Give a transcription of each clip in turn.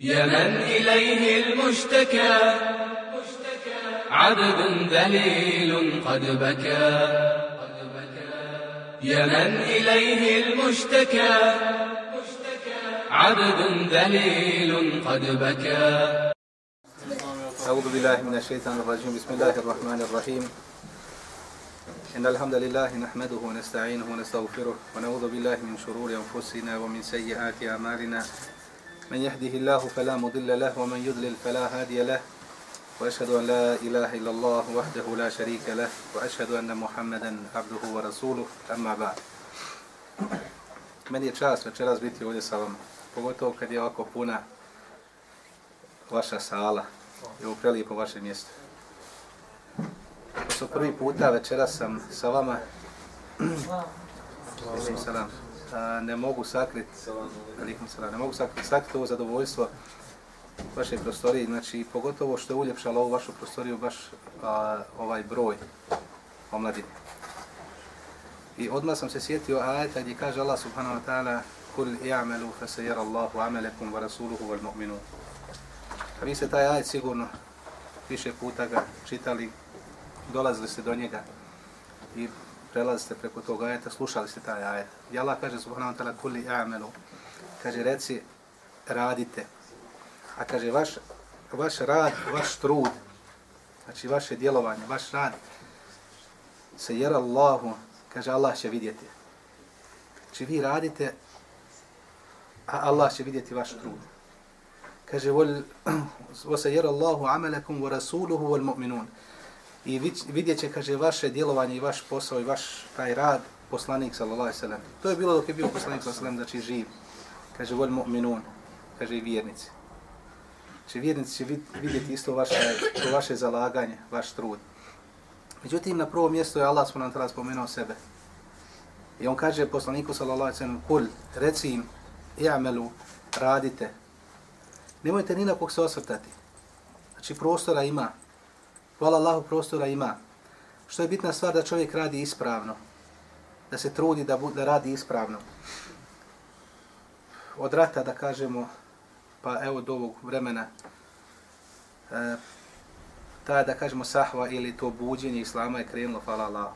يا من إليه المشتكى. عبد ذليل قد بكى. يا من إليه المشتكى. عبد ذليل قد بكى. أعوذ بالله من الشيطان الرجيم. بسم الله الرحمن الرحيم. إن الحمد لله نحمده ونستعينه ونستغفره ونعوذ بالله من شرور أنفسنا ومن سيئات أعمالنا. من يهده الله فلا مضل له ومن يضلل فلا هادي له وأشهد أن لا إله إلا الله وحده لا شريك له وأشهد أن محمدا عبده ورسوله. أما بعد. من يتشاس وتشاس بيتي ولي سلام بغوتو كدي أكو بونا وشا سالة يو بريلي بو وشا ميست سو بربي بوتا وتشاس سلام سلام سلام A, ne mogu sakriti, alikum salam, ne mogu sakriti, sakriti ovo zadovoljstvo vaše prostorije, znači pogotovo što je uljepšalo ovu vašu prostoriju baš a, ovaj broj omladine. I odmah sam se sjetio ajeta gdje kaže Allah subhanahu wa ta'ala Kul i'amelu fa se jera Allahu amelekum wa rasuluhu wal mu'minu. A vi ste taj ajet sigurno više puta ga čitali, dolazili ste do njega i prelazite preko tog ajeta, slušali ste taj ajet. I Allah kaže subhanahu wa ta'ala Kul i'amelu. Kaže reci radite. A kaže vaš, vaš rad, vaš trud, znači vaše djelovanje, vaš rad se jera Allahu kaže Allah će vidjeti. Znači vi radite, a Allah će vidjeti vaš trud. Kaže, وَسَيَرَ اللَّهُ عَمَلَكُمْ وَرَسُولُهُ وَالْمُؤْمِنُونَ I vidjet će, kaže, vaše djelovanje i vaš posao i vaš taj rad, poslanik, sallallahu alaihi sallam. To je bilo dok je bio poslanik, sallallahu alaihi sallam, znači živ. Kaže, vol mu'minun, kaže i vjernici. Znači, vjernici će vidjeti isto vaše, to vaše zalaganje, vaš trud. Međutim, na prvo mjesto je Allah subhanahu wa ta'ala spomenuo sebe. I on kaže poslaniku sallallahu alejhi ve sellem: kul, reci im, i'amelu, radite. Nemojte ni na kog se osvrtati. Znači, prostora ima. Hvala Allahu, prostora ima. Što je bitna stvar da čovjek radi ispravno. Da se trudi da, da radi ispravno. Od rata, da kažemo, pa evo do ovog vremena, e, ta, da kažemo, sahva ili to buđenje islama je krenulo, hvala Allah.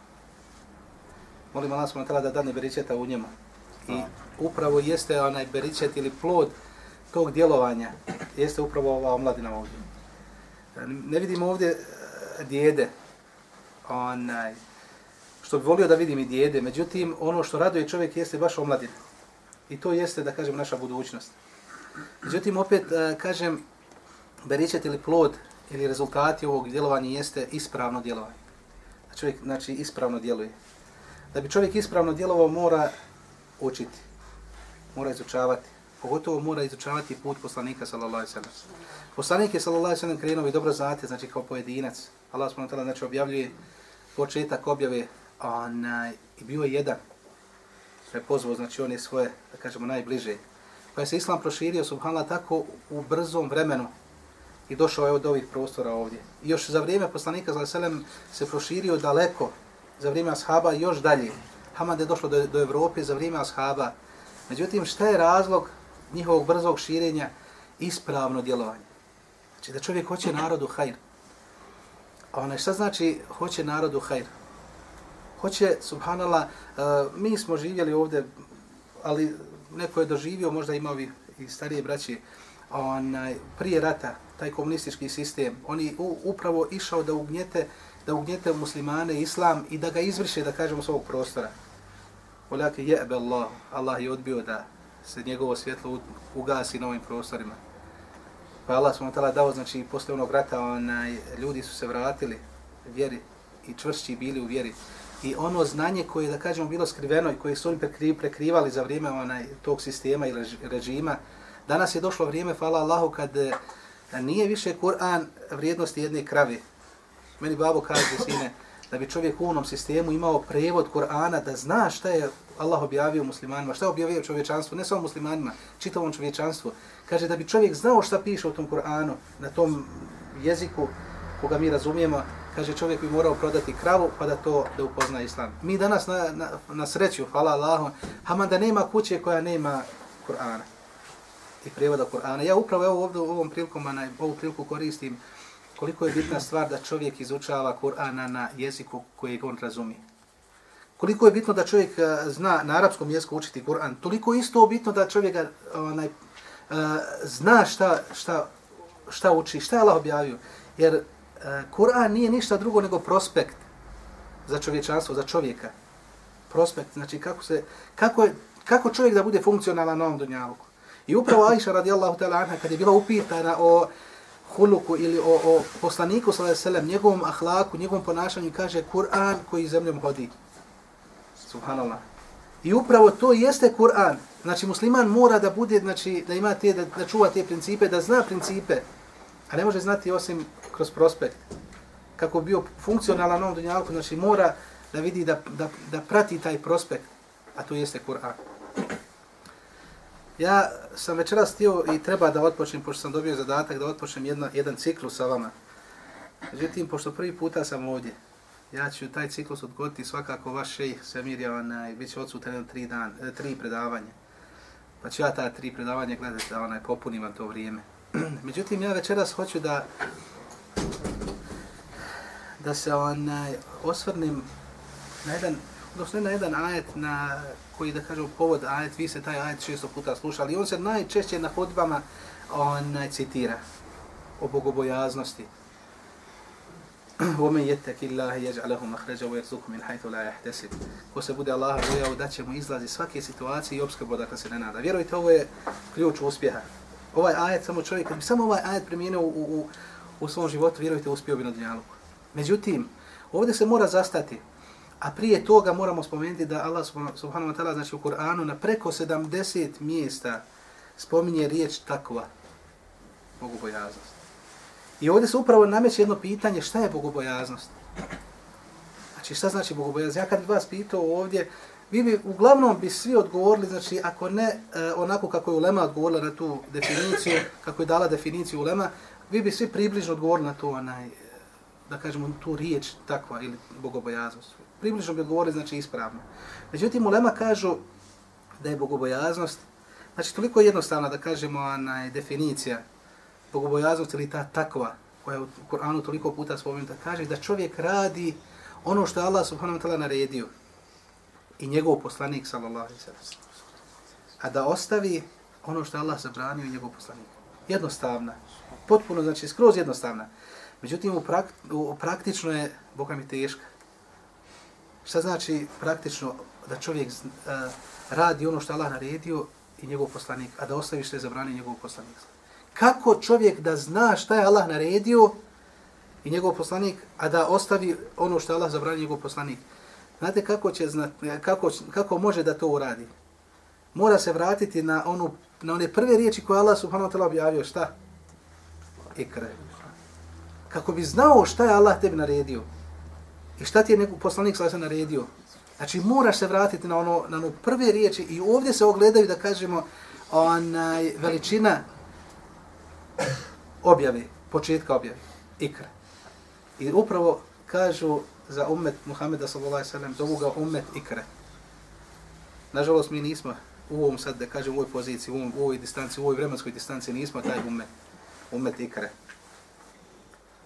Molim Allah smo da dane beričeta u njemu. I upravo jeste onaj beričet ili plod tog djelovanja, jeste upravo ova omladina ovdje. Ne vidimo ovdje e, djede, onaj, što bi volio da vidim i djede, međutim, ono što raduje čovjek jeste baš omladina. I to jeste, da kažem, naša budućnost. Međutim, opet, e, kažem, beričet ili plod ili rezultati ovog djelovanja jeste ispravno djelovanje. Da čovjek znači ispravno djeluje. Da bi čovjek ispravno djelovao mora učiti. Mora izučavati. Pogotovo mora izučavati put poslanika sallallahu alejhi ve sellem. Poslanik je sallallahu alejhi ve sellem krenuo i dobro znate, znači kao pojedinac. Allah subhanahu wa ta'ala znači objavljuje početak objave onaj i bio je jedan. Sve pozvao, znači one svoje, da kažemo, najbliže. Pa je se islam proširio, subhanallah, tako u brzom vremenu, i došao je od ovih prostora ovdje. I još za vrijeme poslanika za selem se proširio daleko, za vrijeme ashaba još dalje. Hamad je došlo do, do Evrope za vrijeme ashaba. Međutim, šta je razlog njihovog brzog širenja? Ispravno djelovanje. Znači da čovjek hoće narodu hajr. Onaj šta znači hoće narodu hajr? Hoće, subhanallah, uh, mi smo živjeli ovdje, ali neko je doživio, možda ima ovi i starije braće, onaj, prije rata, taj komunistički sistem, oni upravo išao da ugnjete, da ugnjete muslimane, islam i da ga izvrše, da kažemo, s ovog prostora. Olake jebe Allah, Allah je odbio da se njegovo svjetlo ugasi na ovim prostorima. Pa Allah smo tala dao, znači, posle onog rata, onaj, ljudi su se vratili vjeri i čvršći bili u vjeri. I ono znanje koje, da kažemo, bilo skriveno i koje su oni prekrivali za vrijeme onaj, tog sistema i režima, danas je došlo vrijeme, hvala Allahu, kad da nije više Kur'an vrijednosti jedne krave. Meni babo kaže, sine, da bi čovjek u onom sistemu imao prevod Kur'ana, da zna šta je Allah objavio muslimanima, šta je objavio čovječanstvu, ne samo muslimanima, čitavom čovječanstvu. Kaže, da bi čovjek znao šta piše u tom Kur'anu, na tom jeziku koga mi razumijemo, kaže, čovjek bi morao prodati kravu pa da to da upozna islam. Mi danas na, na, na sreću, hvala Allahu, haman da nema kuće koja nema Kur'ana. i prijevoda Kur'ana. Ja upravo evo ovdje u ovom prilikom, na ovu priliku koristim koliko je bitna stvar da čovjek izučava Kur'ana na jeziku kojeg on razumije. Koliko je bitno da čovjek eh, zna na arapskom jeziku učiti Kur'an, toliko isto bitno da čovjek onaj, uh, zna šta, šta, šta uči, šta je Allah objavio. Jer uh, Kur'an nije ništa drugo nego prospekt za čovječanstvo, za čovjeka. Prospekt, znači kako, se, kako, je, kako čovjek da bude funkcionalan na ovom dunjaluku. I upravo Aisha radijallahu ta'ala anha kad je bila upitana o huluku ili o, o poslaniku sallallahu alejhi ve sellem, njegovom ahlaku, njegovom ponašanju kaže Kur'an koji zemljom hodi. Subhanallah. I upravo to jeste Kur'an. Znači musliman mora da bude, znači da ima te, da, da čuva te principe, da zna principe. A ne može znati osim kroz prospekt. Kako bio funkcionalan ovom dunjalku, znači mora da vidi da, da, da prati taj prospekt. A to jeste Kur'an. Ja sam večeras stio i treba da otpočnem, pošto sam dobio zadatak da otpočnem jedna, jedan ciklus sa vama. Međutim, pošto prvi puta sam ovdje, ja ću taj ciklus odgoditi svakako vaš šejh Semir onaj, bit će odsutan tri, dan, e, tri predavanje. Pa ću ja ta tri predavanja gledati da onaj, popunim vam to vrijeme. Međutim, ja večeras hoću da da se onaj, osvrnim na jedan, odnosno na jedan ajet na koji da kažem povod ajet, vi ste taj ajet često puta slušali i on se najčešće na hodbama onaj, citira o bogobojaznosti. ومن يتق الله يجعل له مخرجا ويرزقه من حيث لا يحتسب ko se bude Allaha bojao da će mu izlazi svake situacije i obskrbu dakle se ne nada. Vjerujte, ovo je ključ uspjeha. Ovaj ajet samo čovjek, kad bi samo ovaj ajet primijenio u, u, u svom životu, vjerujte, uspio bi na dunjaluku. Međutim, ovdje se mora zastati. A prije toga moramo spomenuti da Allah subhanahu wa ta'ala znači u Kur'anu na preko 70 mjesta spominje riječ takva, bogobojaznost. I ovdje se upravo nameće jedno pitanje, šta je bogobojaznost? Znači, šta znači bogobojaznost? Ja kad bi vas pitao ovdje, vi bi uglavnom bi svi odgovorili, znači, ako ne eh, onako kako je Ulema odgovorila na tu definiciju, kako je dala definiciju Ulema, vi bi svi približno odgovorili na to, onaj, e, da kažemo, tu riječ takva ili bogobojaznost. Približno bi odgovorili, znači, ispravno. Međutim, Ulema kažu da je bogobojaznost, znači, toliko jednostavna da kažemo, onaj, definicija, bogobojaznost ili ta takva koja je u Kur'anu toliko puta spomenuta, kaže da čovjek radi ono što je Allah subhanahu wa ta'ala naredio i njegov poslanik sallallahu alaihi sallam. A da ostavi ono što je Allah zabranio i njegov poslanik. Jednostavna. Potpuno, znači skroz jednostavna. Međutim, u, prak, u praktično je, Boga mi teška. Šta znači praktično da čovjek uh, radi ono što je Allah naredio i njegov poslanik, a da ostavi što je zabranio njegov poslanik? Kako čovjek da zna šta je Allah naredio i njegov poslanik, a da ostavi ono što je Allah zabranio njegov poslanik. Znate kako će znat, kako, kako može da to uradi? Mora se vratiti na onu na one prve riječi koje Allah subhanahu wa ta'ala objavio, šta? Ikre. Kako bi znao šta je Allah tebi naredio i šta ti je njegov poslanik sada naredio. Znači moraš se vratiti na ono na ono prve riječi i ovdje se ogledaju da kažemo onaj veličina objave, početka objave, ikra. I upravo kažu za umet Muhammeda sallallahu alejhi sallam, zovu ga umet ikra. Nažalost, mi nismo u ovom sad, da kažem, u ovoj poziciji, u, ovom, u ovoj distanci, u ovoj vremenskoj distanci, nismo taj umet, umet ikra.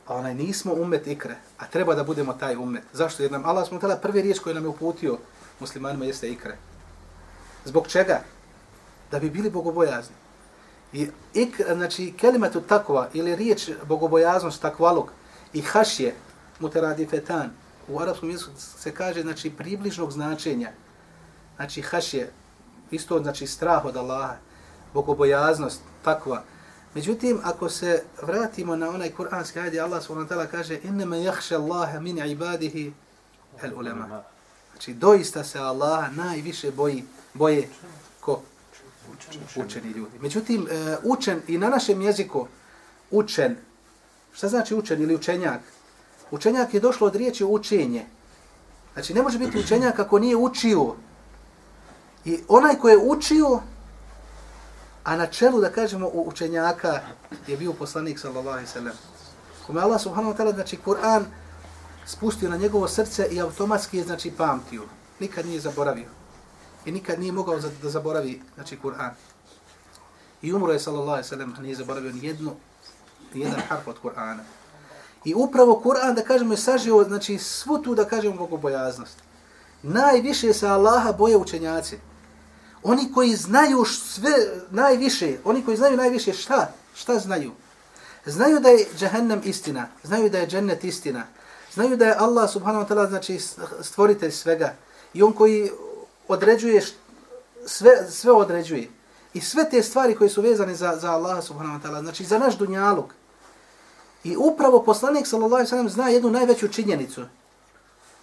A onaj nismo umet ikre, a treba da budemo taj umet. Zašto? Jer nam Allah smo tela prvi riječ koji nam je uputio muslimanima jeste ikre. Zbog čega? Da bi bili bogobojazni. I ik, znači, kelimatu takva ili riječ bogobojaznost takvalog i hašje muteradifetan u arapskom jeziku se kaže znači približnog značenja. Znači hašje isto znači strah od Allaha, bogobojaznost takva. Međutim, ako se vratimo na onaj kuranski ajd, Allah subhanahu ta'ala kaže innama yakhsha Allaha min ibadihi al-ulama. Znači doista se Allaha najviše boji, boje ko? učeni ljudi. Međutim, e, učen i na našem jeziku učen, šta znači učen ili učenjak? Učenjak je došlo od riječi učenje. Znači, ne može biti učenjak ako nije učio. I onaj ko je učio, a na čelu, da kažemo, u učenjaka je bio poslanik, sallallahu alaihi sallam. Kome Allah subhanahu wa ta'ala, znači, Kur'an spustio na njegovo srce i automatski je, znači, pamtio. Nikad nije zaboravio i nikad nije mogao da zaboravi znači Kur'an. I umro je, sallallahu alaihi sallam, nije zaboravio ni jednu, ni jedan harf od Kur'ana. I upravo Kur'an, da kažemo, je sažio, znači, svu tu, da kažemo, bogobojaznost. Najviše se Allaha boje učenjaci. Oni koji znaju sve najviše, oni koji znaju najviše šta? Šta znaju? Znaju da je džahennem istina, znaju da je džennet istina, znaju da je Allah subhanahu wa ta'ala znači stvoritelj svega i on koji određuje sve, sve određuje. I sve te stvari koje su vezane za, za Allaha subhanahu wa ta'ala, znači za naš dunjaluk. I upravo poslanik sallallahu alaihi sallam zna jednu najveću činjenicu.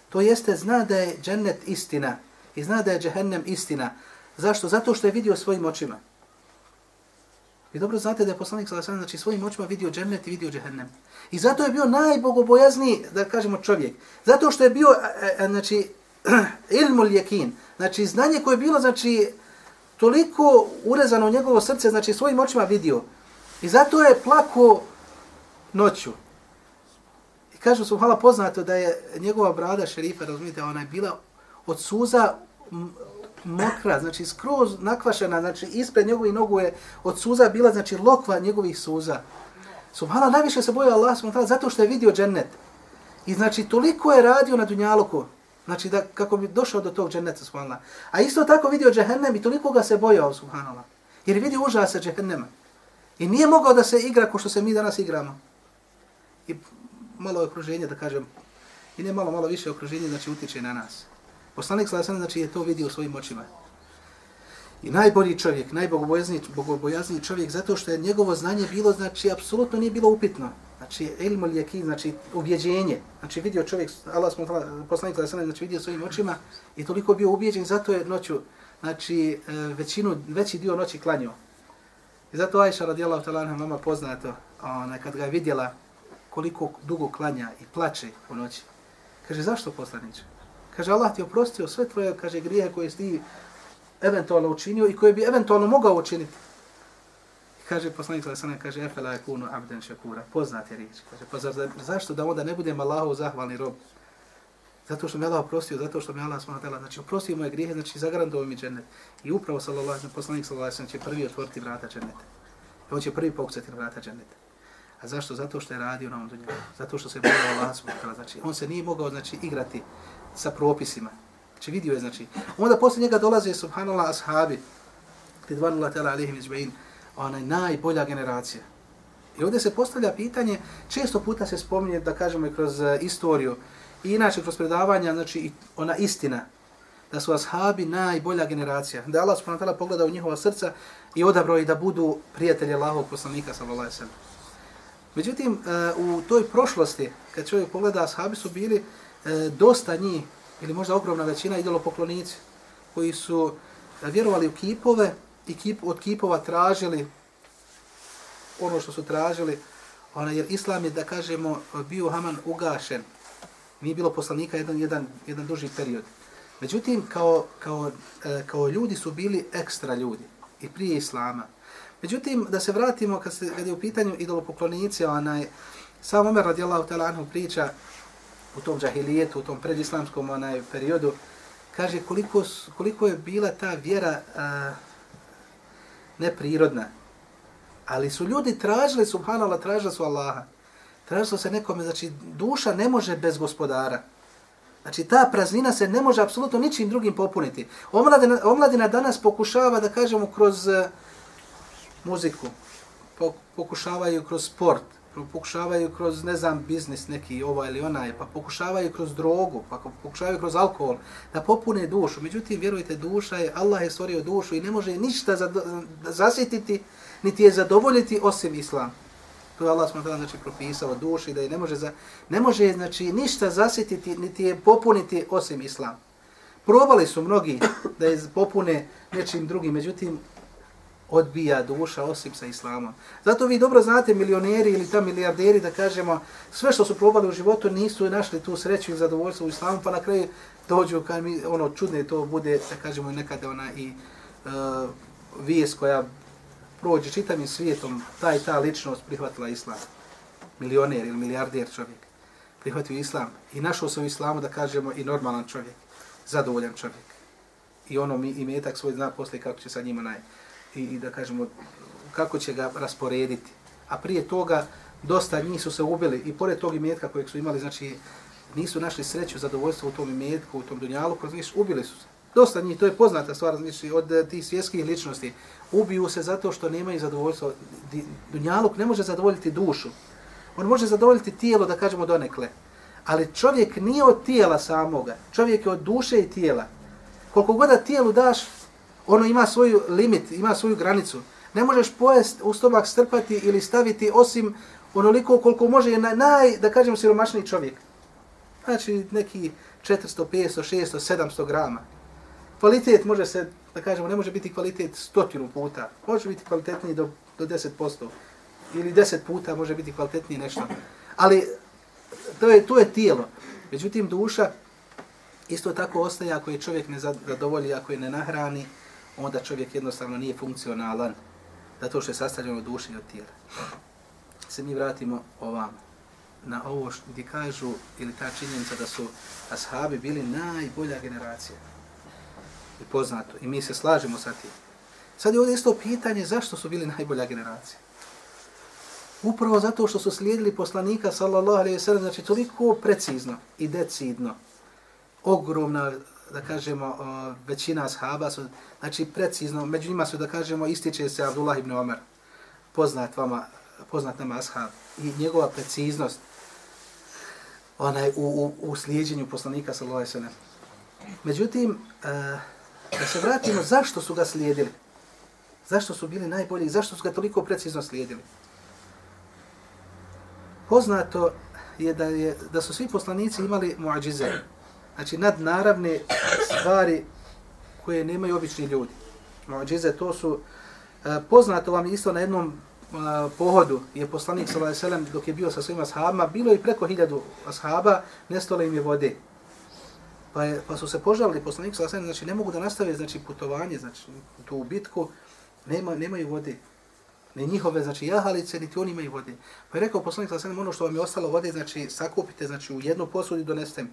To jeste zna da je džennet istina i zna da je džehennem istina. Zašto? Zato što je vidio svojim očima. Vi dobro znate da je poslanik sallallahu alejhi znači svojim očima vidio džennet i vidio džehennem. I zato je bio najbogobojazniji, da kažemo, čovjek. Zato što je bio, e, e, znači, ilmul jekin, znači znanje koje je bilo, znači, toliko urezano u njegovo srce, znači svojim očima vidio. I zato je plako noću. I kažu su hvala poznato da je njegova brada šerifa, razumijete, ona je bila od suza mokra, znači skroz nakvašena, znači ispred njegovih nogu je od suza bila, znači lokva njegovih suza. Subhala najviše se bojao Allah subhanahu zato što je vidio džennet. I znači toliko je radio na dunjaluku, znači da kako bi došao do tog dženneta subhanallah. A isto tako vidio džehennem i toliko ga se bojao subhanallah. Jer vidi vidio užasa džehennema. I nije mogao da se igra ko što se mi danas igramo. I malo okruženje da kažem, i ne malo, malo više okruženje, znači utiče na nas. Poslanik sallallahu znači je to vidio svojim očima. I najbolji čovjek, najbogobojazniji bogobojazniji čovjek zato što je njegovo znanje bilo znači apsolutno nije bilo upitno. Znači ilmul yakin, znači ubjeđenje. Znači vidio čovjek Allah smo poslanik znači vidio svojim očima i toliko bio ubeđen zato je noću znači e, većinu veći dio noći klanjao. I zato Ajša radijallahu ta'ala anha mama poznato, ona kad ga je vidjela koliko dugo klanja i plače u noći. Kaže zašto poslanice? Kaže, Allah ti oprostio sve tvoje, kaže, grijehe koje si eventualno učinio i koje bi eventualno mogao učiniti. Kaže, poslanik sallallahu Salasana, kaže, efela yakunu kunu abden poznate riječi. Kaže, pa zar, zašto da onda ne budem Allahu zahvalni rob? Zato što mi Allah oprostio, zato što mi Allah smo natela, znači oprostio moje grijehe, znači zagarantovao mi džennet. I upravo sallallahu alaihi poslanik sallallahu alaihi će prvi otvoriti vrata dženneta. I on će prvi pokucati vrata dženneta. A zašto? Zato što je radio na ovom. Zato što se bojao Allah subhanahu Znači, on se nije mogao znači, igrati sa propisima. Znači vidio je, znači. Onda posle njega dolaze, subhanallah, ashabi, tidvanullah taala alihim izba'in, ona najbolja generacija. I ovdje se postavlja pitanje, često puta se spominje, da kažemo i kroz e, istoriju, i inače kroz predavanja, znači ona istina, da su ashabi najbolja generacija. Da Allah subhanahu wa pogleda u njihova srca i odabrao i da budu prijatelji Allahovog poslanika, sallallahu alejhi sallam. Međutim, e, u toj prošlosti, kad čovjek pogleda, ashabi su bili e, dosta njih, ili možda ogromna većina idolopoklonici, koji su vjerovali u kipove i kip, od kipova tražili ono što su tražili, ona, jer islam je, da kažemo, bio Haman ugašen. Nije bilo poslanika jedan, jedan, jedan duži period. Međutim, kao, kao, e, kao ljudi su bili ekstra ljudi i prije islama. Međutim, da se vratimo kad, se, kad je u pitanju idolopoklonici, onaj, sam Omer radijallahu ta'ala anhu priča u tom džahilijetu, u tom predislamskom onaj periodu, kaže koliko, koliko je bila ta vjera uh, neprirodna. Ali su ljudi tražili, subhanallah, tražili su Allaha. Tražilo se nekome, znači duša ne može bez gospodara. Znači ta praznina se ne može apsolutno ničim drugim popuniti. Omladina, omladina danas pokušava, da kažemo, kroz uh, muziku, pokušavaju kroz sport, Ono, pokušavaju kroz, ne znam, biznis neki, ova ili onaj, pa pokušavaju kroz drogu, pa pokušavaju kroz alkohol, da popune dušu. Međutim, vjerujte, duša je, Allah je stvorio dušu i ne može ništa zasjetiti, niti je zadovoljiti osim islam. To je Allah smutala, znači, propisao duši, da je ne može, za, ne može znači, ništa zasjetiti, niti je popuniti osim islam. Probali su mnogi da je popune nečim drugim, međutim, odbija duša osim sa islamom. Zato vi dobro znate milioneri ili ta milijarderi da kažemo sve što su probali u životu nisu našli tu sreću i zadovoljstvo u islamu pa na kraju dođu kad mi ono čudne to bude da kažemo nekada ona i uh, vijest koja prođe čitavim svijetom taj ta ličnost prihvatila islam. Milioner ili milijarder čovjek prihvatio islam i našao se u islamu da kažemo i normalan čovjek, zadovoljan čovjek. I ono mi i metak svoj zna posle kako će sa njima naj i, i da kažemo kako će ga rasporediti. A prije toga dosta njih su se ubili i pored tog imetka kojeg su imali, znači nisu našli sreću, zadovoljstvo u tom imetku, u tom dunjalu, znači ubili su se. Dosta njih, to je poznata stvar, znači od eh, tih svjetskih ličnosti. Ubiju se zato što nemaju zadovoljstvo. Dunjaluk ne može zadovoljiti dušu. On može zadovoljiti tijelo, da kažemo donekle. Ali čovjek nije od tijela samoga. Čovjek je od duše i tijela. Koliko god da tijelu daš, ono ima svoj limit, ima svoju granicu. Ne možeš pojest u stomak strpati ili staviti osim onoliko koliko može na, naj, da kažem, siromašniji čovjek. Znači neki 400, 500, 600, 700 grama. Kvalitet može se, da kažemo, ne može biti kvalitet stotinu puta. Može biti kvalitetniji do, do 10%. Ili 10 puta može biti kvalitetniji nešto. Ali to je, to je tijelo. Međutim, duša isto tako ostaje ako je čovjek ne zadovolji, ako je ne nahrani, onda čovjek jednostavno nije funkcionalan. Zato što je sastavljeno duše i od tijela. Se mi vratimo ovamo na ovo što gdje kažu, ili ta činjenica da su ashabi bili najbolja generacija. I poznato. I mi se slažemo sa tim. Sad je ovdje isto pitanje zašto su bili najbolja generacija. Upravo zato što su slijedili poslanika, sallallahu alaihi sallam, znači toliko precizno i decidno. Ogromna, da kažemo, većina ashaba su, znači precizno, među njima su, da kažemo, ističe se Abdullah ibn Omer, poznat vama, poznat nama ashab, i njegova preciznost, onaj, u, u, u slijedjenju poslanika, sallallahu alaihi sallam. Međutim, e, da se vratimo, zašto su ga slijedili? Zašto su bili najbolji? Zašto su ga toliko precizno slijedili? Poznato je da, je da su svi poslanici imali muadžize. Znači nadnaravne stvari koje nemaju obični ljudi. Muadžize to su e, poznato vam isto na jednom e, pohodu je poslanik sallallahu alejhi dok je bio sa svojima ashabima bilo i preko hiljadu ashaba nestalo im je vode. Pa, je, pa su se požalili poslanik sallallahu alejhi znači ne mogu da nastave znači putovanje znači tu bitku nema nemaju vode ne njihove, znači jahalice, niti oni imaju vode. Pa je rekao poslanik s.a.v. ono što vam je ostalo vode, znači sakupite, znači u jednu posudu i doneste mi.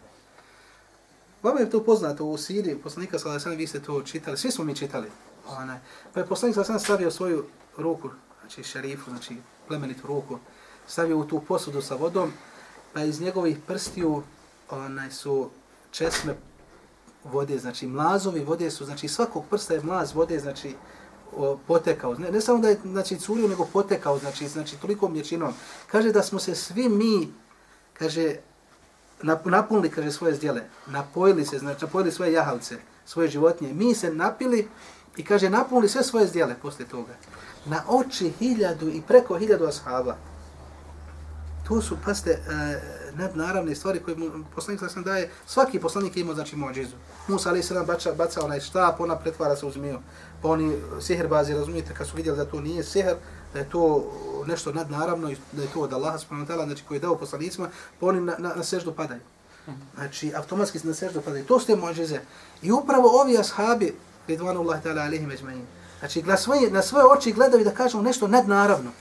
Vama je to poznato u Siriji, poslanika sa sallam, vi ste to čitali, svi smo mi čitali. Onaj. Pa je poslanik sa stavio svoju ruku, znači šerifu, znači plemenitu ruku, stavio u tu posudu sa vodom, pa iz njegovih prstiju onaj, su česme vode, znači mlazovi vode su, znači svakog prsta je mlaz vode, znači potekao. Ne, ne samo da je znači, curio, nego potekao, znači, znači toliko mječinom. Kaže da smo se svi mi, kaže, napunili, kaže, svoje zdjele. Napojili se, znači, napojili svoje jahalce, svoje životinje. Mi se napili i, kaže, napunili sve svoje zdjele posle toga. Na oči hiljadu i preko hiljadu ashaba. To su, paste, uh, e, nadnaravne stvari koje poslanik sa sam daje. Svaki poslanik je imao, znači, mođizu. Musa, ali se nam baca, baca onaj štap, ona pretvara se u zmiju pa oni siherbazi, razumijete, kad su vidjeli da to nije siher, da je to nešto nadnaravno, i da je to od Allaha subhanahu znači koji je dao poslanicima, pa oni na, na, na seždu padaju. Znači, automatski na seždu padaju. To su te mođize. I upravo ovi ashabi, ridvanu Allah ta'ala alihim ajma'in, znači na svoje, na svoje oči gledaju da kažemo nešto nadnaravno.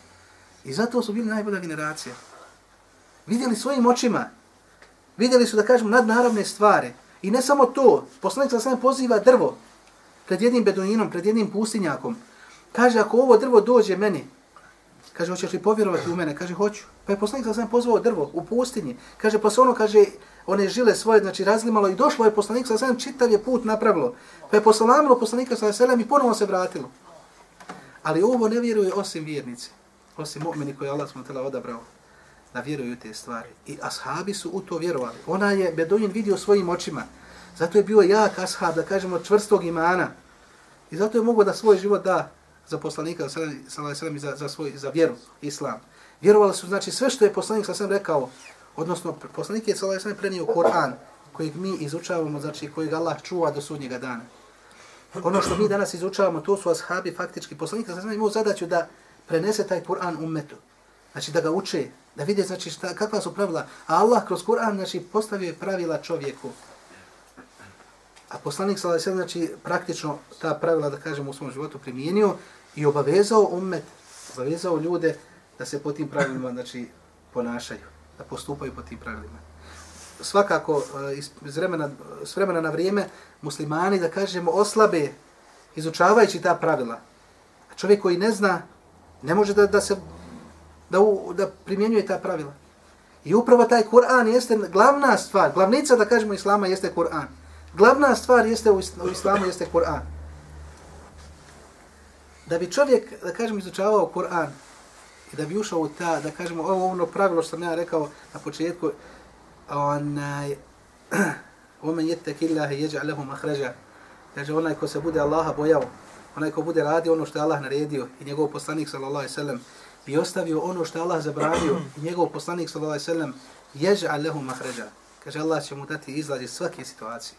I zato su bili najbolja generacija. Vidjeli svojim očima, vidjeli su da kažemo nadnaravne stvari. I ne samo to, poslanik sa sam poziva drvo, pred jednim beduinom, pred jednim pustinjakom. Kaže, ako ovo drvo dođe meni, kaže, hoćeš li povjerovati u mene? Kaže, hoću. Pa je poslanik sa sam pozvao drvo u pustinji. Kaže, pa se ono, kaže, one žile svoje, znači, razlimalo i došlo je poslanik sa sam čitav je put napravilo. Pa je poslanamilo poslanika sa sam i ponovo se vratilo. Ali ovo ne vjeruje osim vjernici, osim mu'mini koji Allah smo tela odabrao da vjeruju te stvari. I ashabi su u to vjerovali. Ona je Beduin vidio svojim očima. Zato je bio jak ashab, da kažemo, čvrstog imana. I zato je mogao da svoj život da za poslanika, sallam, za, za, svoj, za vjeru, islam. Vjerovali su, znači, sve što je poslanik sallallahu rekao, odnosno, poslanik je sallam prenio Kur'an kojeg mi izučavamo, znači, kojeg Allah čuva do sudnjega dana. Ono što mi danas izučavamo, to su ashabi, faktički, poslanik sallam imao zadaću da prenese taj Kur'an ummetu. Znači, da ga uče, da vide, znači, šta, kakva su pravila. A Allah kroz Kur'an znači, postavio pravila čovjeku. A poslanik sa alejhi znači praktično ta pravila da kažemo u svom životu primijenio i obavezao ummet, obavezao ljude da se po tim pravilima znači ponašaju, da postupaju po tim pravilima. Svakako e, iz vremena, s vremena na vrijeme muslimani da kažemo oslabe izučavajući ta pravila. A čovjek koji ne zna Ne može da, da se da, u, da primjenjuje ta pravila. I upravo taj Kur'an jeste glavna stvar, glavnica da kažemo Islama jeste Kur'an. Glavna stvar jeste u Islamu jeste Kur'an. Da bi čovjek, da kažem, izučavao Kur'an i da bi ušao u ta, da kažemo, ovo ono pravilo što sam ja rekao na početku, onaj, omen jettek illahi jeđa lehu mahređa, kaže onaj ko se bude Allaha bojao, onaj ko bude radio ono što je Allah naredio i njegov poslanik sallallahu alejhi ve sellem i ostavio ono što je Allah zabranio i njegov poslanik sallallahu alejhi ve sellem yaj'al lahu makhraja kaže Allah će mu dati izlaz iz svake situacije.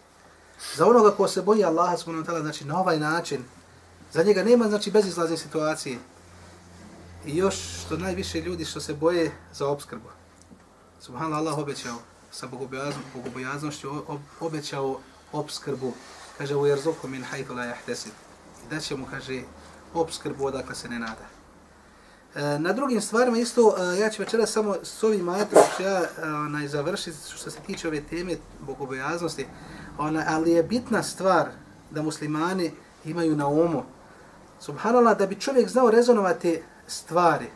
Za onoga ko se boji Allaha subhanahu wa ta'ala znači na ovaj način za njega nema znači bezizlazne situacije. I još što najviše ljudi što se boje za obskrbu. Subhanallah Allah obećao sa bogobojaznošću obećao obskrbu. Kaže u jerzuku min hajtu la yahtasib. Da će mu, kaže, obskrbu odakle se ne nada. E, na drugim stvarima isto, e, ja ću večera samo s ovim ajetom, ću ja e, onaj, završiti što se tiče ove teme bogobojaznosti, ona, ali je bitna stvar da muslimani imaju na umu. Subhanallah, da bi čovjek znao rezonovati stvari,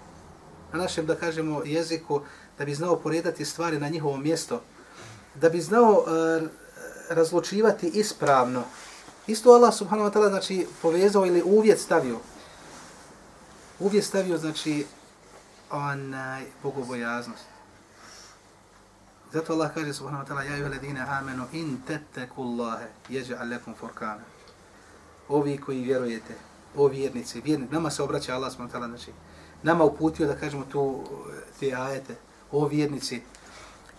na našem, da kažemo, jeziku, da bi znao poredati stvari na njihovo mjesto, da bi znao e, razlučivati ispravno, Isto Allah subhanahu wa ta'ala znači povezao ili uvjet stavio. Uvjet stavio znači onaj bogobojaznost. Zato Allah kaže subhanahu wa ta'ala ja juhe ledine amenu in tettekullahe Allahe jeđe alekum furkana. Ovi koji vjerujete, o vjernici, vjernici, nama se obraća Allah s.w.t. ta'ala znači nama uputio da kažemo tu te ajete, o vjernici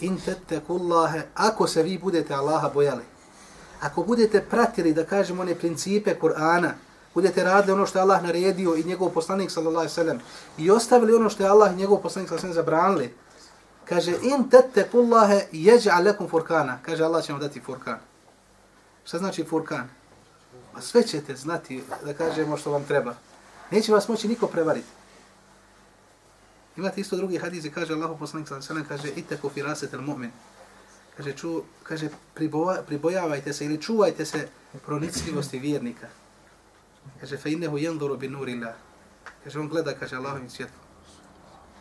in tettekullahe, ako se vi budete Allaha bojali ako budete pratili, da kažemo, one principe Kur'ana, budete radili ono što je Allah naredio i njegov poslanik, sallallahu alaihi sallam, i ostavili ono što je Allah i njegov poslanik, sallallahu alaihi sallam, zabranili, kaže, in tette jeđa furkana, kaže, Allah će vam dati furkan. Šta znači furkan? Pa sve ćete znati, da kažemo što vam treba. Neće vas moći niko prevariti. Imate isto drugi hadis i kaže Allahu poslanik, sallallahu alejhi ve sellem kaže, itaku firaset al-mu'min. kaže, ču, kaže priboja, pribojavajte se ili čuvajte se pronicljivosti vjernika. Kaže, fe innehu yanzuru bi nurillah. Kaže, on gleda, kaže, Allahovim svjetlom.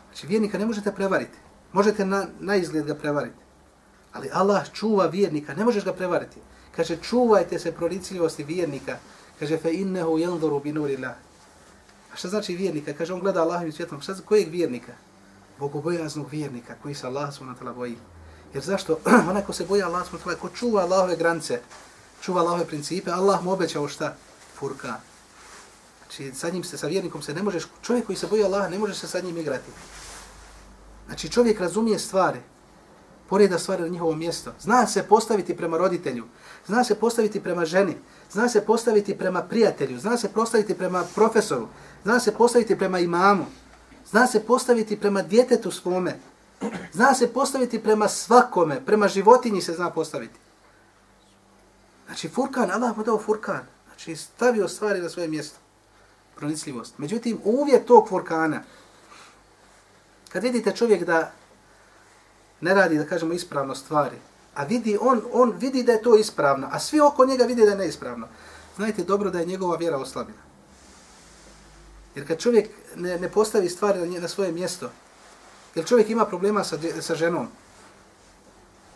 Znači, vjernika ne možete prevariti. Možete na, na izgled ga prevariti. Ali Allah čuva vjernika, ne možeš ga prevariti. Kaže, čuvajte se pronicljivosti vjernika. Kaže, fe innehu jenduru bin nurila. A šta znači vjernika? Kaže, on gleda Allahovim svjetlom. Šta, kojeg vjernika? Bogobojaznog vjernika, koji se Allah subhanahu boji. Jer zašto? Onaj ko se boja Allah, ko čuva Allahove granice, čuva Allahove principe, Allah mu obećao šta? Furka. Znači, sa njim se, sa vjernikom se ne možeš, čovjek koji se boja Allah, ne može se sa njim igrati. Znači, čovjek razumije stvari, poreda stvari na njihovo mjesto. Zna se postaviti prema roditelju, zna se postaviti prema ženi, zna se postaviti prema prijatelju, zna se postaviti prema profesoru, zna se postaviti prema imamu, zna se postaviti prema djetetu svome, Zna se postaviti prema svakome, prema životinji se zna postaviti. Znači, furkan, Allah mu dao furkan. Znači, stavio stvari na svoje mjesto. Pronicljivost. Međutim, uvjet tog furkana, kad vidite čovjek da ne radi, da kažemo, ispravno stvari, a vidi, on, on vidi da je to ispravno, a svi oko njega vidi da je neispravno, znajte dobro da je njegova vjera oslabina. Jer kad čovjek ne, ne postavi stvari na, na svoje mjesto, Jer čovjek ima problema sa, sa ženom.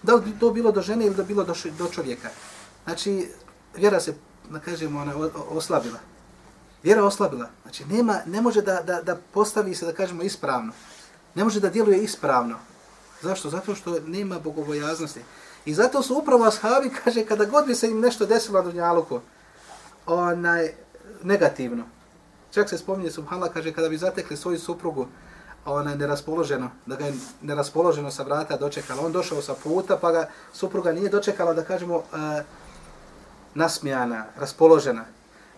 Da li to bilo do žene ili da bilo do, do čovjeka? Znači, vjera se, da kažemo, ona oslabila. Vjera oslabila. Znači, nema, ne može da, da, da postavi se, da kažemo, ispravno. Ne može da djeluje ispravno. Zašto? Zato što nema bogobojaznosti. I zato su upravo ashabi, kaže, kada god bi se im nešto desilo na Dunjaluku, onaj, negativno. Čak se spominje, subhanallah, kaže, kada bi zatekli svoju suprugu, ona neraspoloženo, da ga je neraspoloženo sa vrata dočekala. On došao sa puta, pa ga supruga nije dočekala, da kažemo, uh, nasmijana, raspoložena.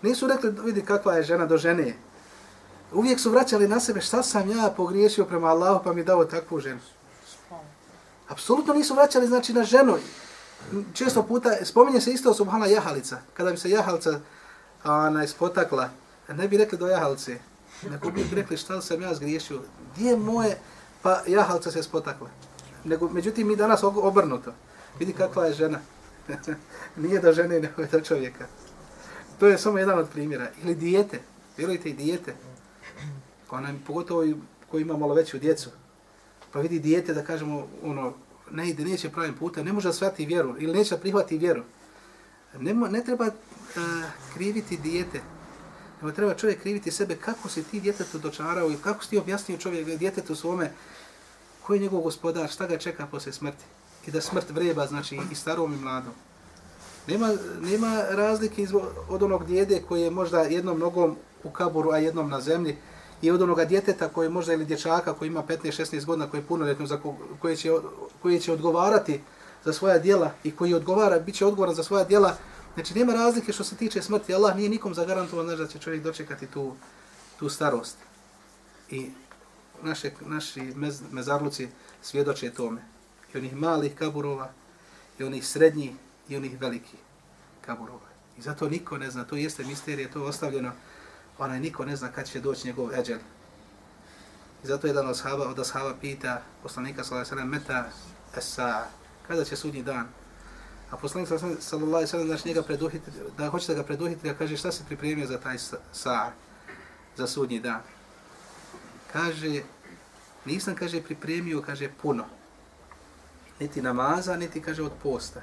Nisu rekli, vidi kakva je žena do žene. Uvijek su vraćali na sebe, šta sam ja pogriješio prema Allahu, pa mi dao takvu ženu. Apsolutno nisu vraćali, znači, na ženu. Često puta, spominje se isto subhana jahalica. Kada bi se jahalica ona, ispotakla, ne bi rekli do jahalice, nego bi rekli šta sam ja zgriješio, gdje je moje, pa jahalca se ispotakla. Nego, međutim, mi danas obrnuto. Vidi kakva je žena. Nije do žene, nego je do čovjeka. To je samo jedan od primjera. Ili dijete. Vjerujte i dijete. Ona, pogotovo koji ima malo veću djecu, pa vidi dijete da kažemo, ono, ne ide, neće pravim putem, ne može da vjeru ili neće da prihvati vjeru. Ne, ne treba uh, kriviti dijete, nego treba čovjek kriviti sebe kako si ti djetetu dočarao i kako si ti objasnio čovjek eh, djetetu svome koji je njegov gospodar, šta ga čeka posle smrti. I da smrt vreba, znači i starom i mladom. Nema, nema razlike od onog djede koji je možda jednom nogom u kaburu, a jednom na zemlji, i od onoga djeteta koji možda ili dječaka koji ima 15-16 godina, koji je punoljetno, za koji će, koji će odgovarati za svoja djela i koji odgovara, bit će odgovoran za svoja djela, znači nema razlike što se tiče smrti. Allah nije nikom zagarantovan znači, da će čovjek dočekati tu, tu starost. I naše, naši mez, mezarluci svjedoče tome. I onih malih kaburova, i onih srednjih, i onih velikih kaburova. I zato niko ne zna, to jeste misterije, to je ostavljeno onaj niko ne zna kad će doći njegov eđel. I zato jedan od ashaba, od ashaba pita poslanika sallallahu alejhi ve meta esa kada će sudnji dan. A poslanik sallallahu alejhi ve sellem znači njega preduhiti, da hoće da ga preduhiti, da kaže šta se pripremio za taj sa za sudnji dan. Kaže nisam kaže pripremio, kaže puno. Niti namaza, niti kaže od posta.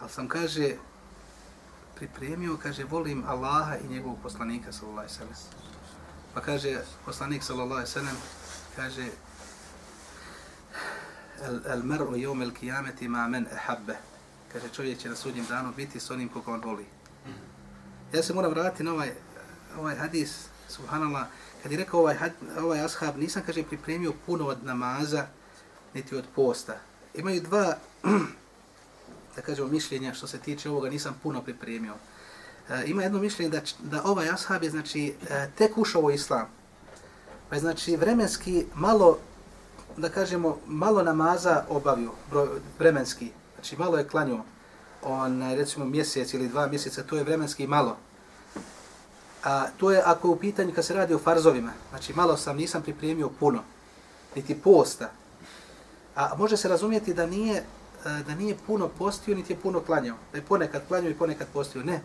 Ali sam kaže pripremio, kaže, volim Allaha i njegovog poslanika, sallallahu alaihi sallam. Pa kaže, poslanik, sallallahu alaihi sallam, kaže, el, el mer'u jom el kijameti ma men ehabbe. Kaže, čovjek će na sudnjem danu biti s onim koga on voli. Ja se moram vratiti na ovaj, ovaj hadis, subhanallah, kad je rekao ovaj, had, ovaj ashab, nisam, kaže, pripremio puno od namaza, niti od posta. Imaju dva da kažemo, mišljenja što se tiče ovoga, nisam puno pripremio. E, ima jedno mišljenje da, da ovaj ashab je, znači, e, tek ušao u islam. Pa je, znači, vremenski malo, da kažemo, malo namaza obavio, broj, vremenski. Znači, malo je klanio, on, e, recimo, mjesec ili dva mjeseca, to je vremenski malo. A to je ako je u pitanju kad se radi o farzovima, znači malo sam, nisam pripremio puno, niti posta. A može se razumjeti da nije E, da nije puno postio, niti je puno klanjao. Da je ponekad klanjao i ponekad postio. Ne.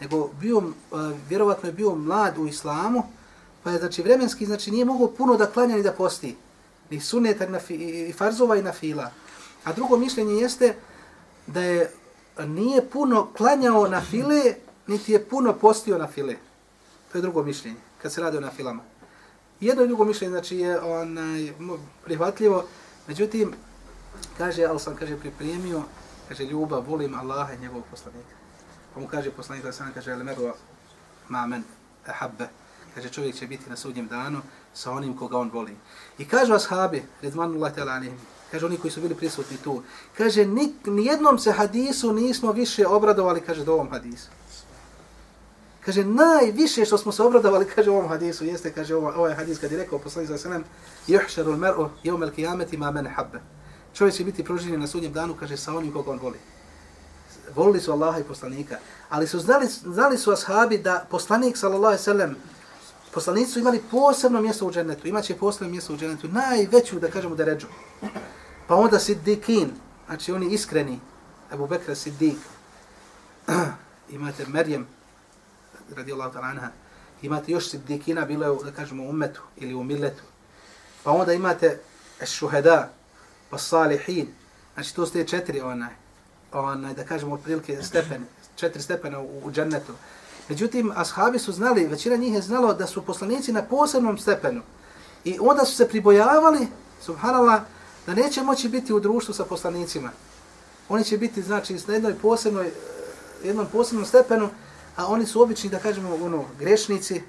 Nego bio, e, vjerovatno je bio mlad u islamu, pa je znači vremenski, znači nije mogao puno da klanja ni da posti. Ni suneta, na fi, i farzova i na fila. A drugo mišljenje jeste da je nije puno klanjao na file, niti je puno postio na file. To je drugo mišljenje, kad se radi o na filama. Jedno i drugo mišljenje, znači je onaj, prihvatljivo, međutim, kaže, ali sam, kaže, pripremio, kaže, ljubav, volim Allaha i njegovog poslanika. Pa mu kaže poslanik, da sam kaže, ali meru mamen, habbe, kaže, čovjek će biti na sudnjem danu sa onim koga on voli. I kažu ashabi, redmanullah tala anihim, kaže, oni koji su bili prisutni tu, kaže, ni, nijednom se hadisu nismo više obradovali, kaže, do ovom hadisu. Kaže, najviše što smo se obradovali, kaže, u ovom hadisu, jeste, kaže, ovaj, ovaj hadis, kad je rekao poslanik, da selem, juhšarul mer'u, jevmel kijameti ma men habbe čovjek će biti proživljen na sudnjem danu, kaže, sa onim koga on voli. Volili su Allaha i poslanika. Ali su znali, znali su ashabi da poslanik, sallallahu alaihi sallam, poslanici su imali posebno mjesto u džennetu. Imaće posebno mjesto u džennetu. Najveću, da kažemo, da ređu. Pa onda Siddiqin, znači oni iskreni, Abu Bekra Siddiq, imate Merjem, radi Allah ta'ala imate još Siddiqina, bilo je, da kažemo, umetu ili u milletu. Pa onda imate Šuheda, pa salihin. Znači to ste četiri onaj, onaj, da kažemo otprilike stepen, četiri stepena u, u džennetu. Međutim, ashabi su znali, većina njih je znalo da su poslanici na posebnom stepenu. I onda su se pribojavali, subhanallah, da neće moći biti u društvu sa poslanicima. Oni će biti, znači, na jednoj posebnoj, eh, jednom posebnom stepenu, a oni su obični, da kažemo, ono, grešnici,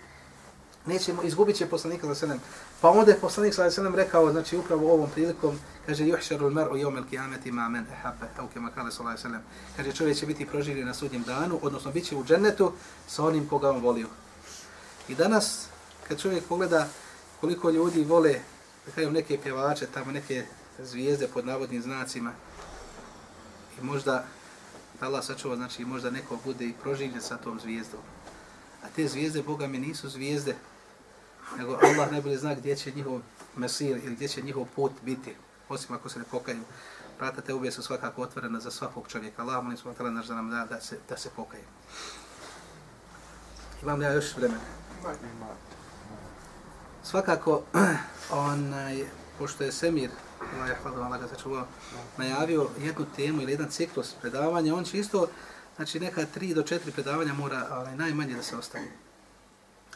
nećemo, izgubit će poslanika za selem. Pa onda je poslanik sa selem rekao, znači upravo ovom prilikom, kaže, juhšaru l-mar'u jomel kijameti ma men ehabe, evo kema kale sa selem. Kaže, čovjek će biti proživljen na sudnjem danu, odnosno bit će u džennetu sa onim koga on volio. I danas, kad čovjek pogleda koliko ljudi vole, da kažem, neke pjevače, tamo neke zvijezde pod navodnim znacima, i možda, da Allah sačuva, znači možda neko bude i proživljen sa tom zvijezdom. A te zvijezde, Boga mi, nisu zvijezde nego Allah najbolje zna gdje će njihov mesir ili gdje će njihov put biti, osim ako se ne pokaju. Vrata te ubije su svakako otvorena za svakog čovjeka. Allah molim smo tala naš da nam da, da se, da se pokaju. Imam li ja još vremena? svakako, onaj, pošto je Semir, Allah je hvala Allah ga sačuvao, najavio jednu temu ili jedan ciklus predavanja, on će isto, znači neka tri do četiri predavanja mora onaj, najmanje da se ostavi.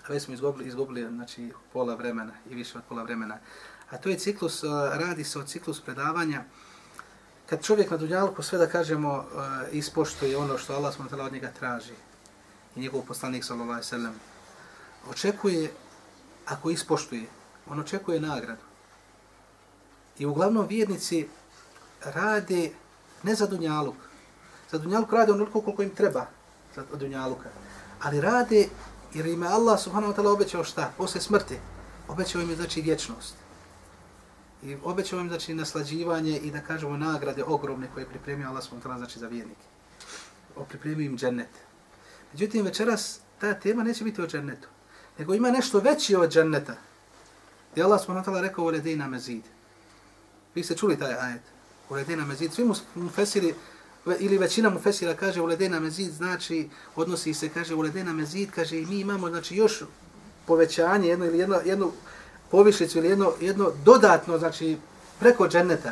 A već smo izgubili, izgubili znači, pola vremena i više od pola vremena. A to je ciklus, radi se o ciklus predavanja. Kad čovjek na dunjalku sve da kažemo ispoštuje ono što Allah smo od njega traži i njegov poslanik sallallahu očekuje ako ispoštuje on očekuje nagradu. I uglavnom vjernici rade ne za dunjaluk. Za dunjaluk rade onoliko koliko im treba za dunjaluka ali rade jer im Allah subhanahu wa ta'ala obećao šta posle smrti obećao im je znači vječnost i obećao im znači naslađivanje i da kažemo nagrade ogromne koje je pripremio Allah subhanahu wa ta'ala znači za vjernike o pripremio im džennet Međutim, večeras ta tema neće biti o džennetu, nego ima nešto veći od dženneta. Gdje Allah subhanahu wa ta'ala rekao u ledina mezid. Vi ste čuli taj ajet? U ledina mezid. Svi mu fesili, ili većina mu fesira kaže uledena mezid, znači odnosi se, kaže uledena mezid, kaže i mi imamo znači još povećanje, jedno ili jedno, jednu povišicu ili jedno, jedno dodatno, znači preko dženneta.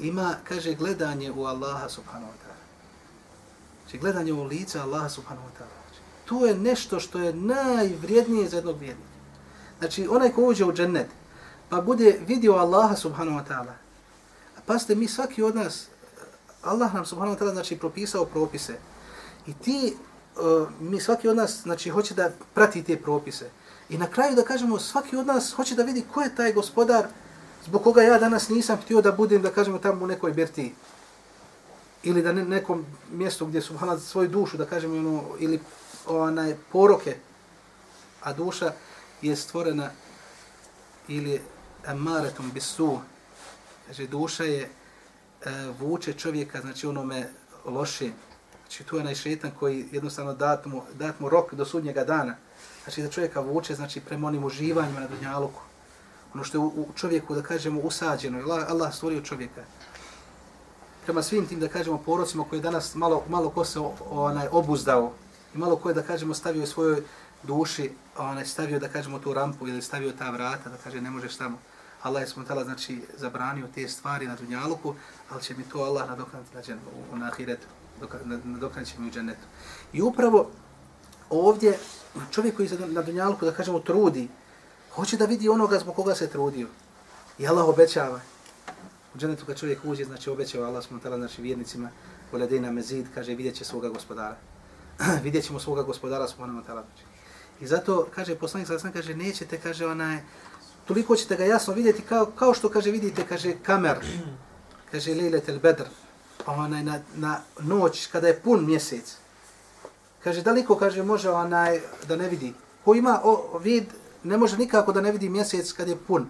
Ima, kaže, gledanje u Allaha subhanahu wa ta'ala. Znači, gledanje u lica Allaha subhanahu wa ta'ala. Znači, to je nešto što je najvrijednije za jednog vjernika. Znači, onaj ko uđe u džennet, pa bude vidio Allaha subhanahu wa ta'ala. A pa ste mi svaki od nas, Allah nam subhanahu wa ta'ala znači, propisao propise. I ti, uh, mi svaki od nas, znači, hoće da prati te propise. I na kraju da kažemo, svaki od nas hoće da vidi ko je taj gospodar zbog koga ja danas nisam htio da budem, da kažemo, tamo u nekoj birtiji ili da ne, nekom mjestu gdje su hala svoju dušu, da kažemo, ono, ili onaj poroke, a duša je stvorena ili amaretum bisu, kaže, duša je e, vuče čovjeka, znači onome loše, znači tu je onaj šetan koji jednostavno dat mu, dat mu rok do sudnjega dana, znači da čovjeka vuče, znači prema onim uživanjima na dunjaluku, ono što je u, u čovjeku, da kažemo, usađeno, Allah, Allah stvorio čovjeka, prema svim tim, da kažemo, porocima koji danas malo, malo ko se onaj, obuzdao. I malo ko je, da kažemo, stavio u svojoj duši, onaj, stavio, da kažemo, tu rampu ili stavio ta vrata, da kaže, ne možeš tamo. Allah je smutala, znači, zabranio te stvari na dunjaluku, ali će mi to Allah nadoknati na, džen, u, na ahiretu, nadoknati će mi u džennetu. I upravo ovdje čovjek koji se na dunjaluku, da kažemo, trudi, hoće da vidi onoga zbog koga se trudio. I Allah obećava, U dženetu kad čovjek uđe, znači obećava Allah smutala, znači vjernicima, Uledina mezid, kaže, vidjet će svoga gospodara. vidjet ćemo svoga gospodara, smutala, znači. I zato, kaže, poslanik sada kaže, nećete, kaže, onaj, toliko ćete ga jasno vidjeti, kao, kao što, kaže, vidite, kaže, kamer, kaže, lejlet el bedr, onaj, na, na noć, kada je pun mjesec. Kaže, daliko, kaže, može onaj, da ne vidi. Ko ima o, vid, ne može nikako da ne vidi mjesec kad je pun.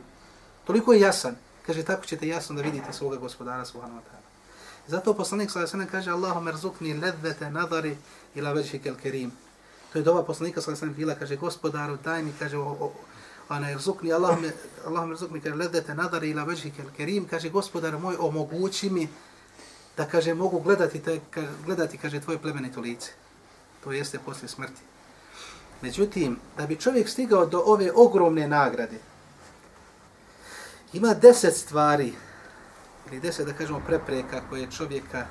Toliko je jasan. Kaže, tako ćete jasno da vidite svoga gospodara subhanahu wa ta'ala. Zato poslanik sallallahu alejhi ve kaže Allahu merzukni ladzata nadari ila wajhikal karim. To je dova poslanika sallallahu alejhi ve bila kaže gospodaru daj mi kaže ana irzukni, Allah me Allah merzukni kaže ledete nadari ila wajhikal kerim, kaže gospodar moj omogući mi da kaže mogu gledati te gledati kaže tvoje plemenito lice. To jeste posle smrti. Međutim, da bi čovjek stigao do ove ogromne nagrade, Ima deset stvari, ili deset, da kažemo, prepreka koje čovjeka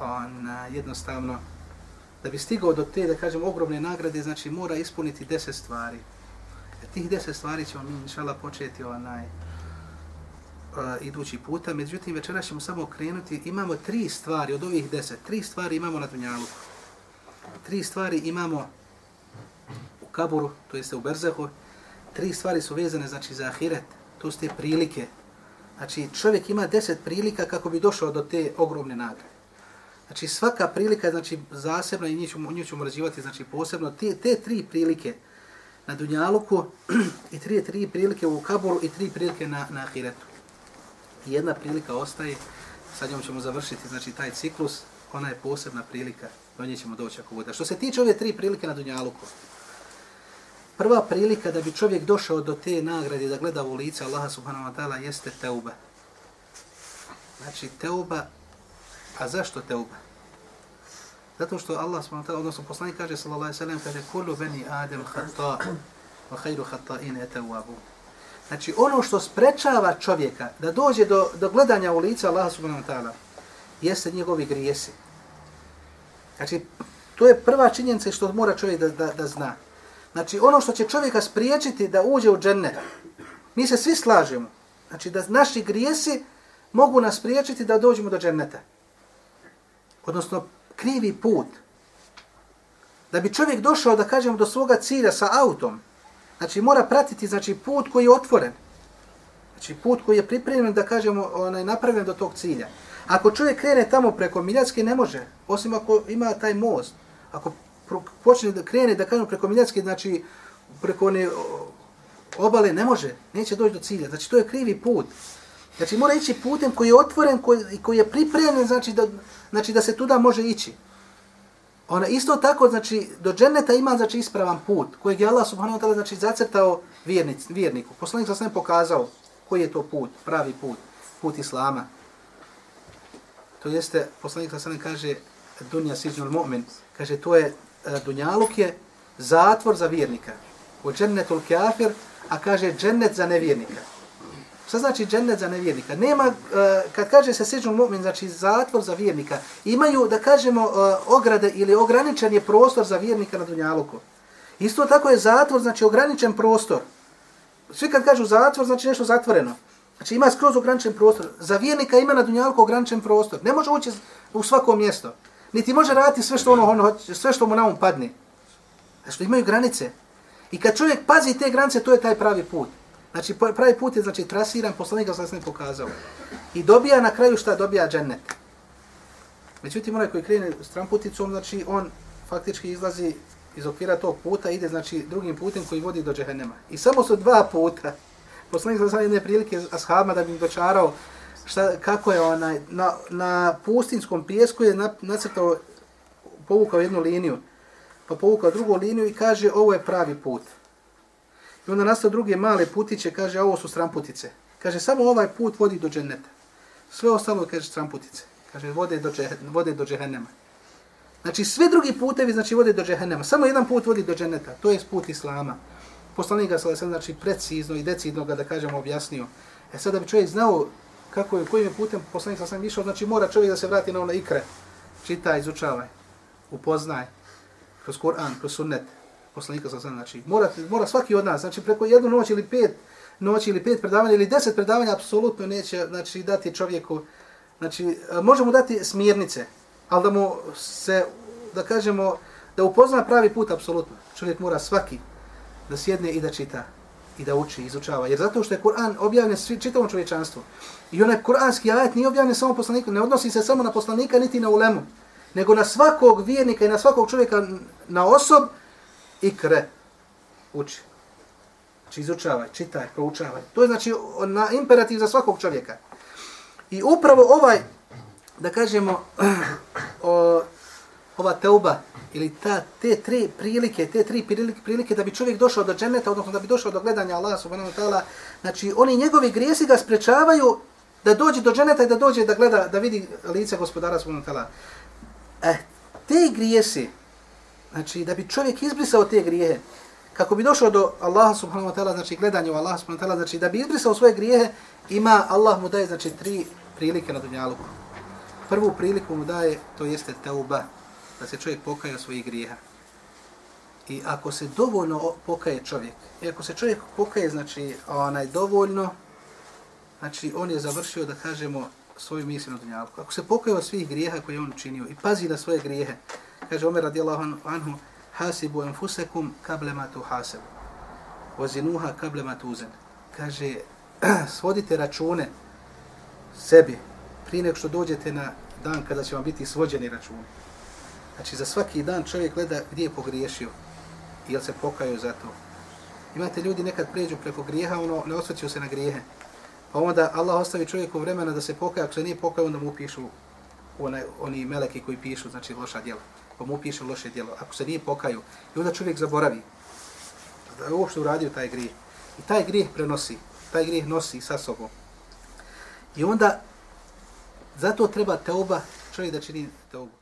on, jednostavno, da bi stigao do te, da kažemo, ogromne nagrade, znači mora ispuniti deset stvari. E, tih deset stvari ćemo mi, inšala, početi onaj, uh, idući puta. Međutim, večera ćemo samo krenuti. Imamo tri stvari od ovih deset. Tri stvari imamo na Dunjalu. Tri stvari imamo u Kaburu, to jeste u Berzehu. Tri stvari su vezane, znači, za Ahiret to su te prilike. Znači, čovjek ima deset prilika kako bi došao do te ogromne nagrade. Znači, svaka prilika je znači, zasebna i nju ćemo, nju ćemo razivati znači, posebno. Te, te tri prilike na Dunjaluku i tri, tri prilike u Kaburu i tri prilike na, na Ahiretu. I jedna prilika ostaje, sad njom ćemo završiti znači, taj ciklus, ona je posebna prilika, do nje ćemo doći ako bude. Što se tiče ove tri prilike na Dunjaluku, prva prilika da bi čovjek došao do te nagrade da gleda u lice Allaha subhanahu wa ta'ala jeste teuba. Znači teuba, a zašto teuba? Zato što Allah subhanahu wa ta'ala, odnosno poslanik kaže sallallahu alejhi ve sellem kaže kullu bani adem khata wa khayru khata'in in. Znači ono što sprečava čovjeka da dođe do, do gledanja u lice Allaha subhanahu wa ta'ala jeste njegovi grijesi. Znači to je prva činjenica što mora čovjek da, da, da zna. Znači ono što će čovjeka spriječiti da uđe u džennet, mi se svi slažemo. Znači da naši grijesi mogu nas spriječiti da dođemo do dženneta. Odnosno krivi put. Da bi čovjek došao da kažemo do svoga cilja sa autom, Znači mora pratiti znači put koji je otvoren. Znači put koji je pripremljen da kažemo onaj napravljen do tog cilja. Ako čovjek krene tamo preko Miljacke ne može, osim ako ima taj most. Ako počne da krene da kažemo preko Miljacke, znači preko one obale ne može, neće doći do cilja. Znači to je krivi put. Znači mora ići putem koji je otvoren koji, koji je pripremljen znači da, znači da se tuda može ići. Ona isto tako, znači, do dženeta ima, znači, ispravan put, kojeg je Allah subhanahu wa ta'ala, znači, zacrtao vjernic, vjerniku. Poslanik sa sve pokazao koji je to put, pravi put, put Islama. To jeste, poslanik sa sve kaže, dunja siđnul mu'min, kaže, to je, e, dunjaluk je zatvor za vjernika. U džennetul kafir, a kaže, džennet za nevjernika. Šta znači džennet za nevjernika? Nema, eh, kad kaže se seđu mu'min, znači zatvor za vjernika, imaju, da kažemo, eh, ograde ili ograničen je prostor za vjernika na Dunjaluku. Isto tako je zatvor, znači ograničen prostor. Svi kad kažu zatvor, znači nešto zatvoreno. Znači ima skroz ograničen prostor. Za vjernika ima na Dunjaluku ograničen prostor. Ne može ući u svako mjesto. Niti može raditi sve što, ono, ono, sve što mu na um padne. Znači imaju granice. I kad čovjek pazi te granice, to je taj pravi put. Znači, pravi put je znači, trasiran, poslanik ga sam pokazao. I dobija na kraju šta dobija džennet. Međutim, onaj koji krene stran puticom, znači, on faktički izlazi iz okvira tog puta, ide znači drugim putem koji vodi do džehennema. I samo su dva puta. Poslanik sam sam jedne prilike ashabima da bi im dočarao šta, kako je onaj, na, na pustinskom pijesku je nacrtao, povukao jednu liniju, pa povukao drugu liniju i kaže ovo je pravi put. I onda nastao druge male putiće, kaže, a ovo su stramputice. Kaže, samo ovaj put vodi do dženeta. Sve ostalo, kaže, stramputice. Kaže, vode do, džeh, vode do džehennema. Znači, sve drugi putevi, znači, vode do džehennema. Samo jedan put vodi do dženeta. To je put Islama. Poslanik ga sada, znači, precizno i decidno ga, da kažemo, objasnio. E sada bi čovjek znao kako je, kojim je putem poslanik sam išao, znači, mora čovjek da se vrati na ono ikre. Čitaj, izučavaj, upoznaj, kroz Kur'an, kroz sunnet, poslanika sa sam, znači mora, mora svaki od nas, znači preko jednu noć ili pet noći ili pet predavanja ili deset predavanja apsolutno neće znači dati čovjeku, znači možemo dati smjernice, ali da mu se, da kažemo, da upozna pravi put apsolutno. Čovjek mora svaki da sjedne i da čita i da uči, izučava. Jer zato što je Kur'an objavljen svi, čitavom čovječanstvu. I onaj kur'anski ajet nije objavljen samo poslaniku, ne odnosi se samo na poslanika niti na ulemu, nego na svakog vjernika i na svakog čovjeka na osob, ikre, uči. Znači izučavaj, čitaj, proučavaj. To je znači na imperativ za svakog čovjeka. I upravo ovaj, da kažemo, o, ova teuba, ili ta, te tri prilike, te tri prilike, prilike da bi čovjek došao do dženeta, odnosno da bi došao do gledanja Allaha subhanahu wa ta'ala, znači oni njegovi grijesi ga sprečavaju da dođe do dženeta i da dođe da gleda, da vidi lice gospodara subhanahu wa ta'ala. Eh, te grijesi, znači da bi čovjek izbrisao te grijehe, kako bi došao do Allaha subhanahu wa ta'ala, znači gledanje u Allaha subhanahu wa ta'ala, znači da bi izbrisao svoje grijehe, ima Allah mu daje znači tri prilike na dunjaluku. Prvu priliku mu daje, to jeste tauba, da se čovjek pokaja svojih grijeha. I ako se dovoljno pokaje čovjek, i ako se čovjek pokaje, znači, onaj dovoljno, znači, on je završio, da kažemo, svoju misiju na dunjalku. Ako se pokaje od svih grijeha koje on učinio i pazi na svoje grijehe, kaže Omer radijallahu anhu, hasibu enfusekum kable ma tu hasebu. Vozinuha kable ma tuzen. Kaže, svodite račune sebi prije nego što dođete na dan kada će vam biti svođeni računi. Znači, za svaki dan čovjek gleda gdje je pogriješio i jel se pokajao za to. Imate ljudi nekad pređu preko grijeha, ono ne osvrćaju se na grijehe. Pa onda Allah ostavi čovjeku vremena da se pokaja, ako se nije pokaja, onda mu upišu onaj, oni meleki koji pišu, znači loša djela pa mu piše loše djelo, ako se nije pokaju, i onda čovjek zaboravi da je uopšte uradio taj grijeh. I taj grijeh prenosi, taj grijeh nosi sa sobom. I onda, zato treba teoba, čovjek da čini teobu.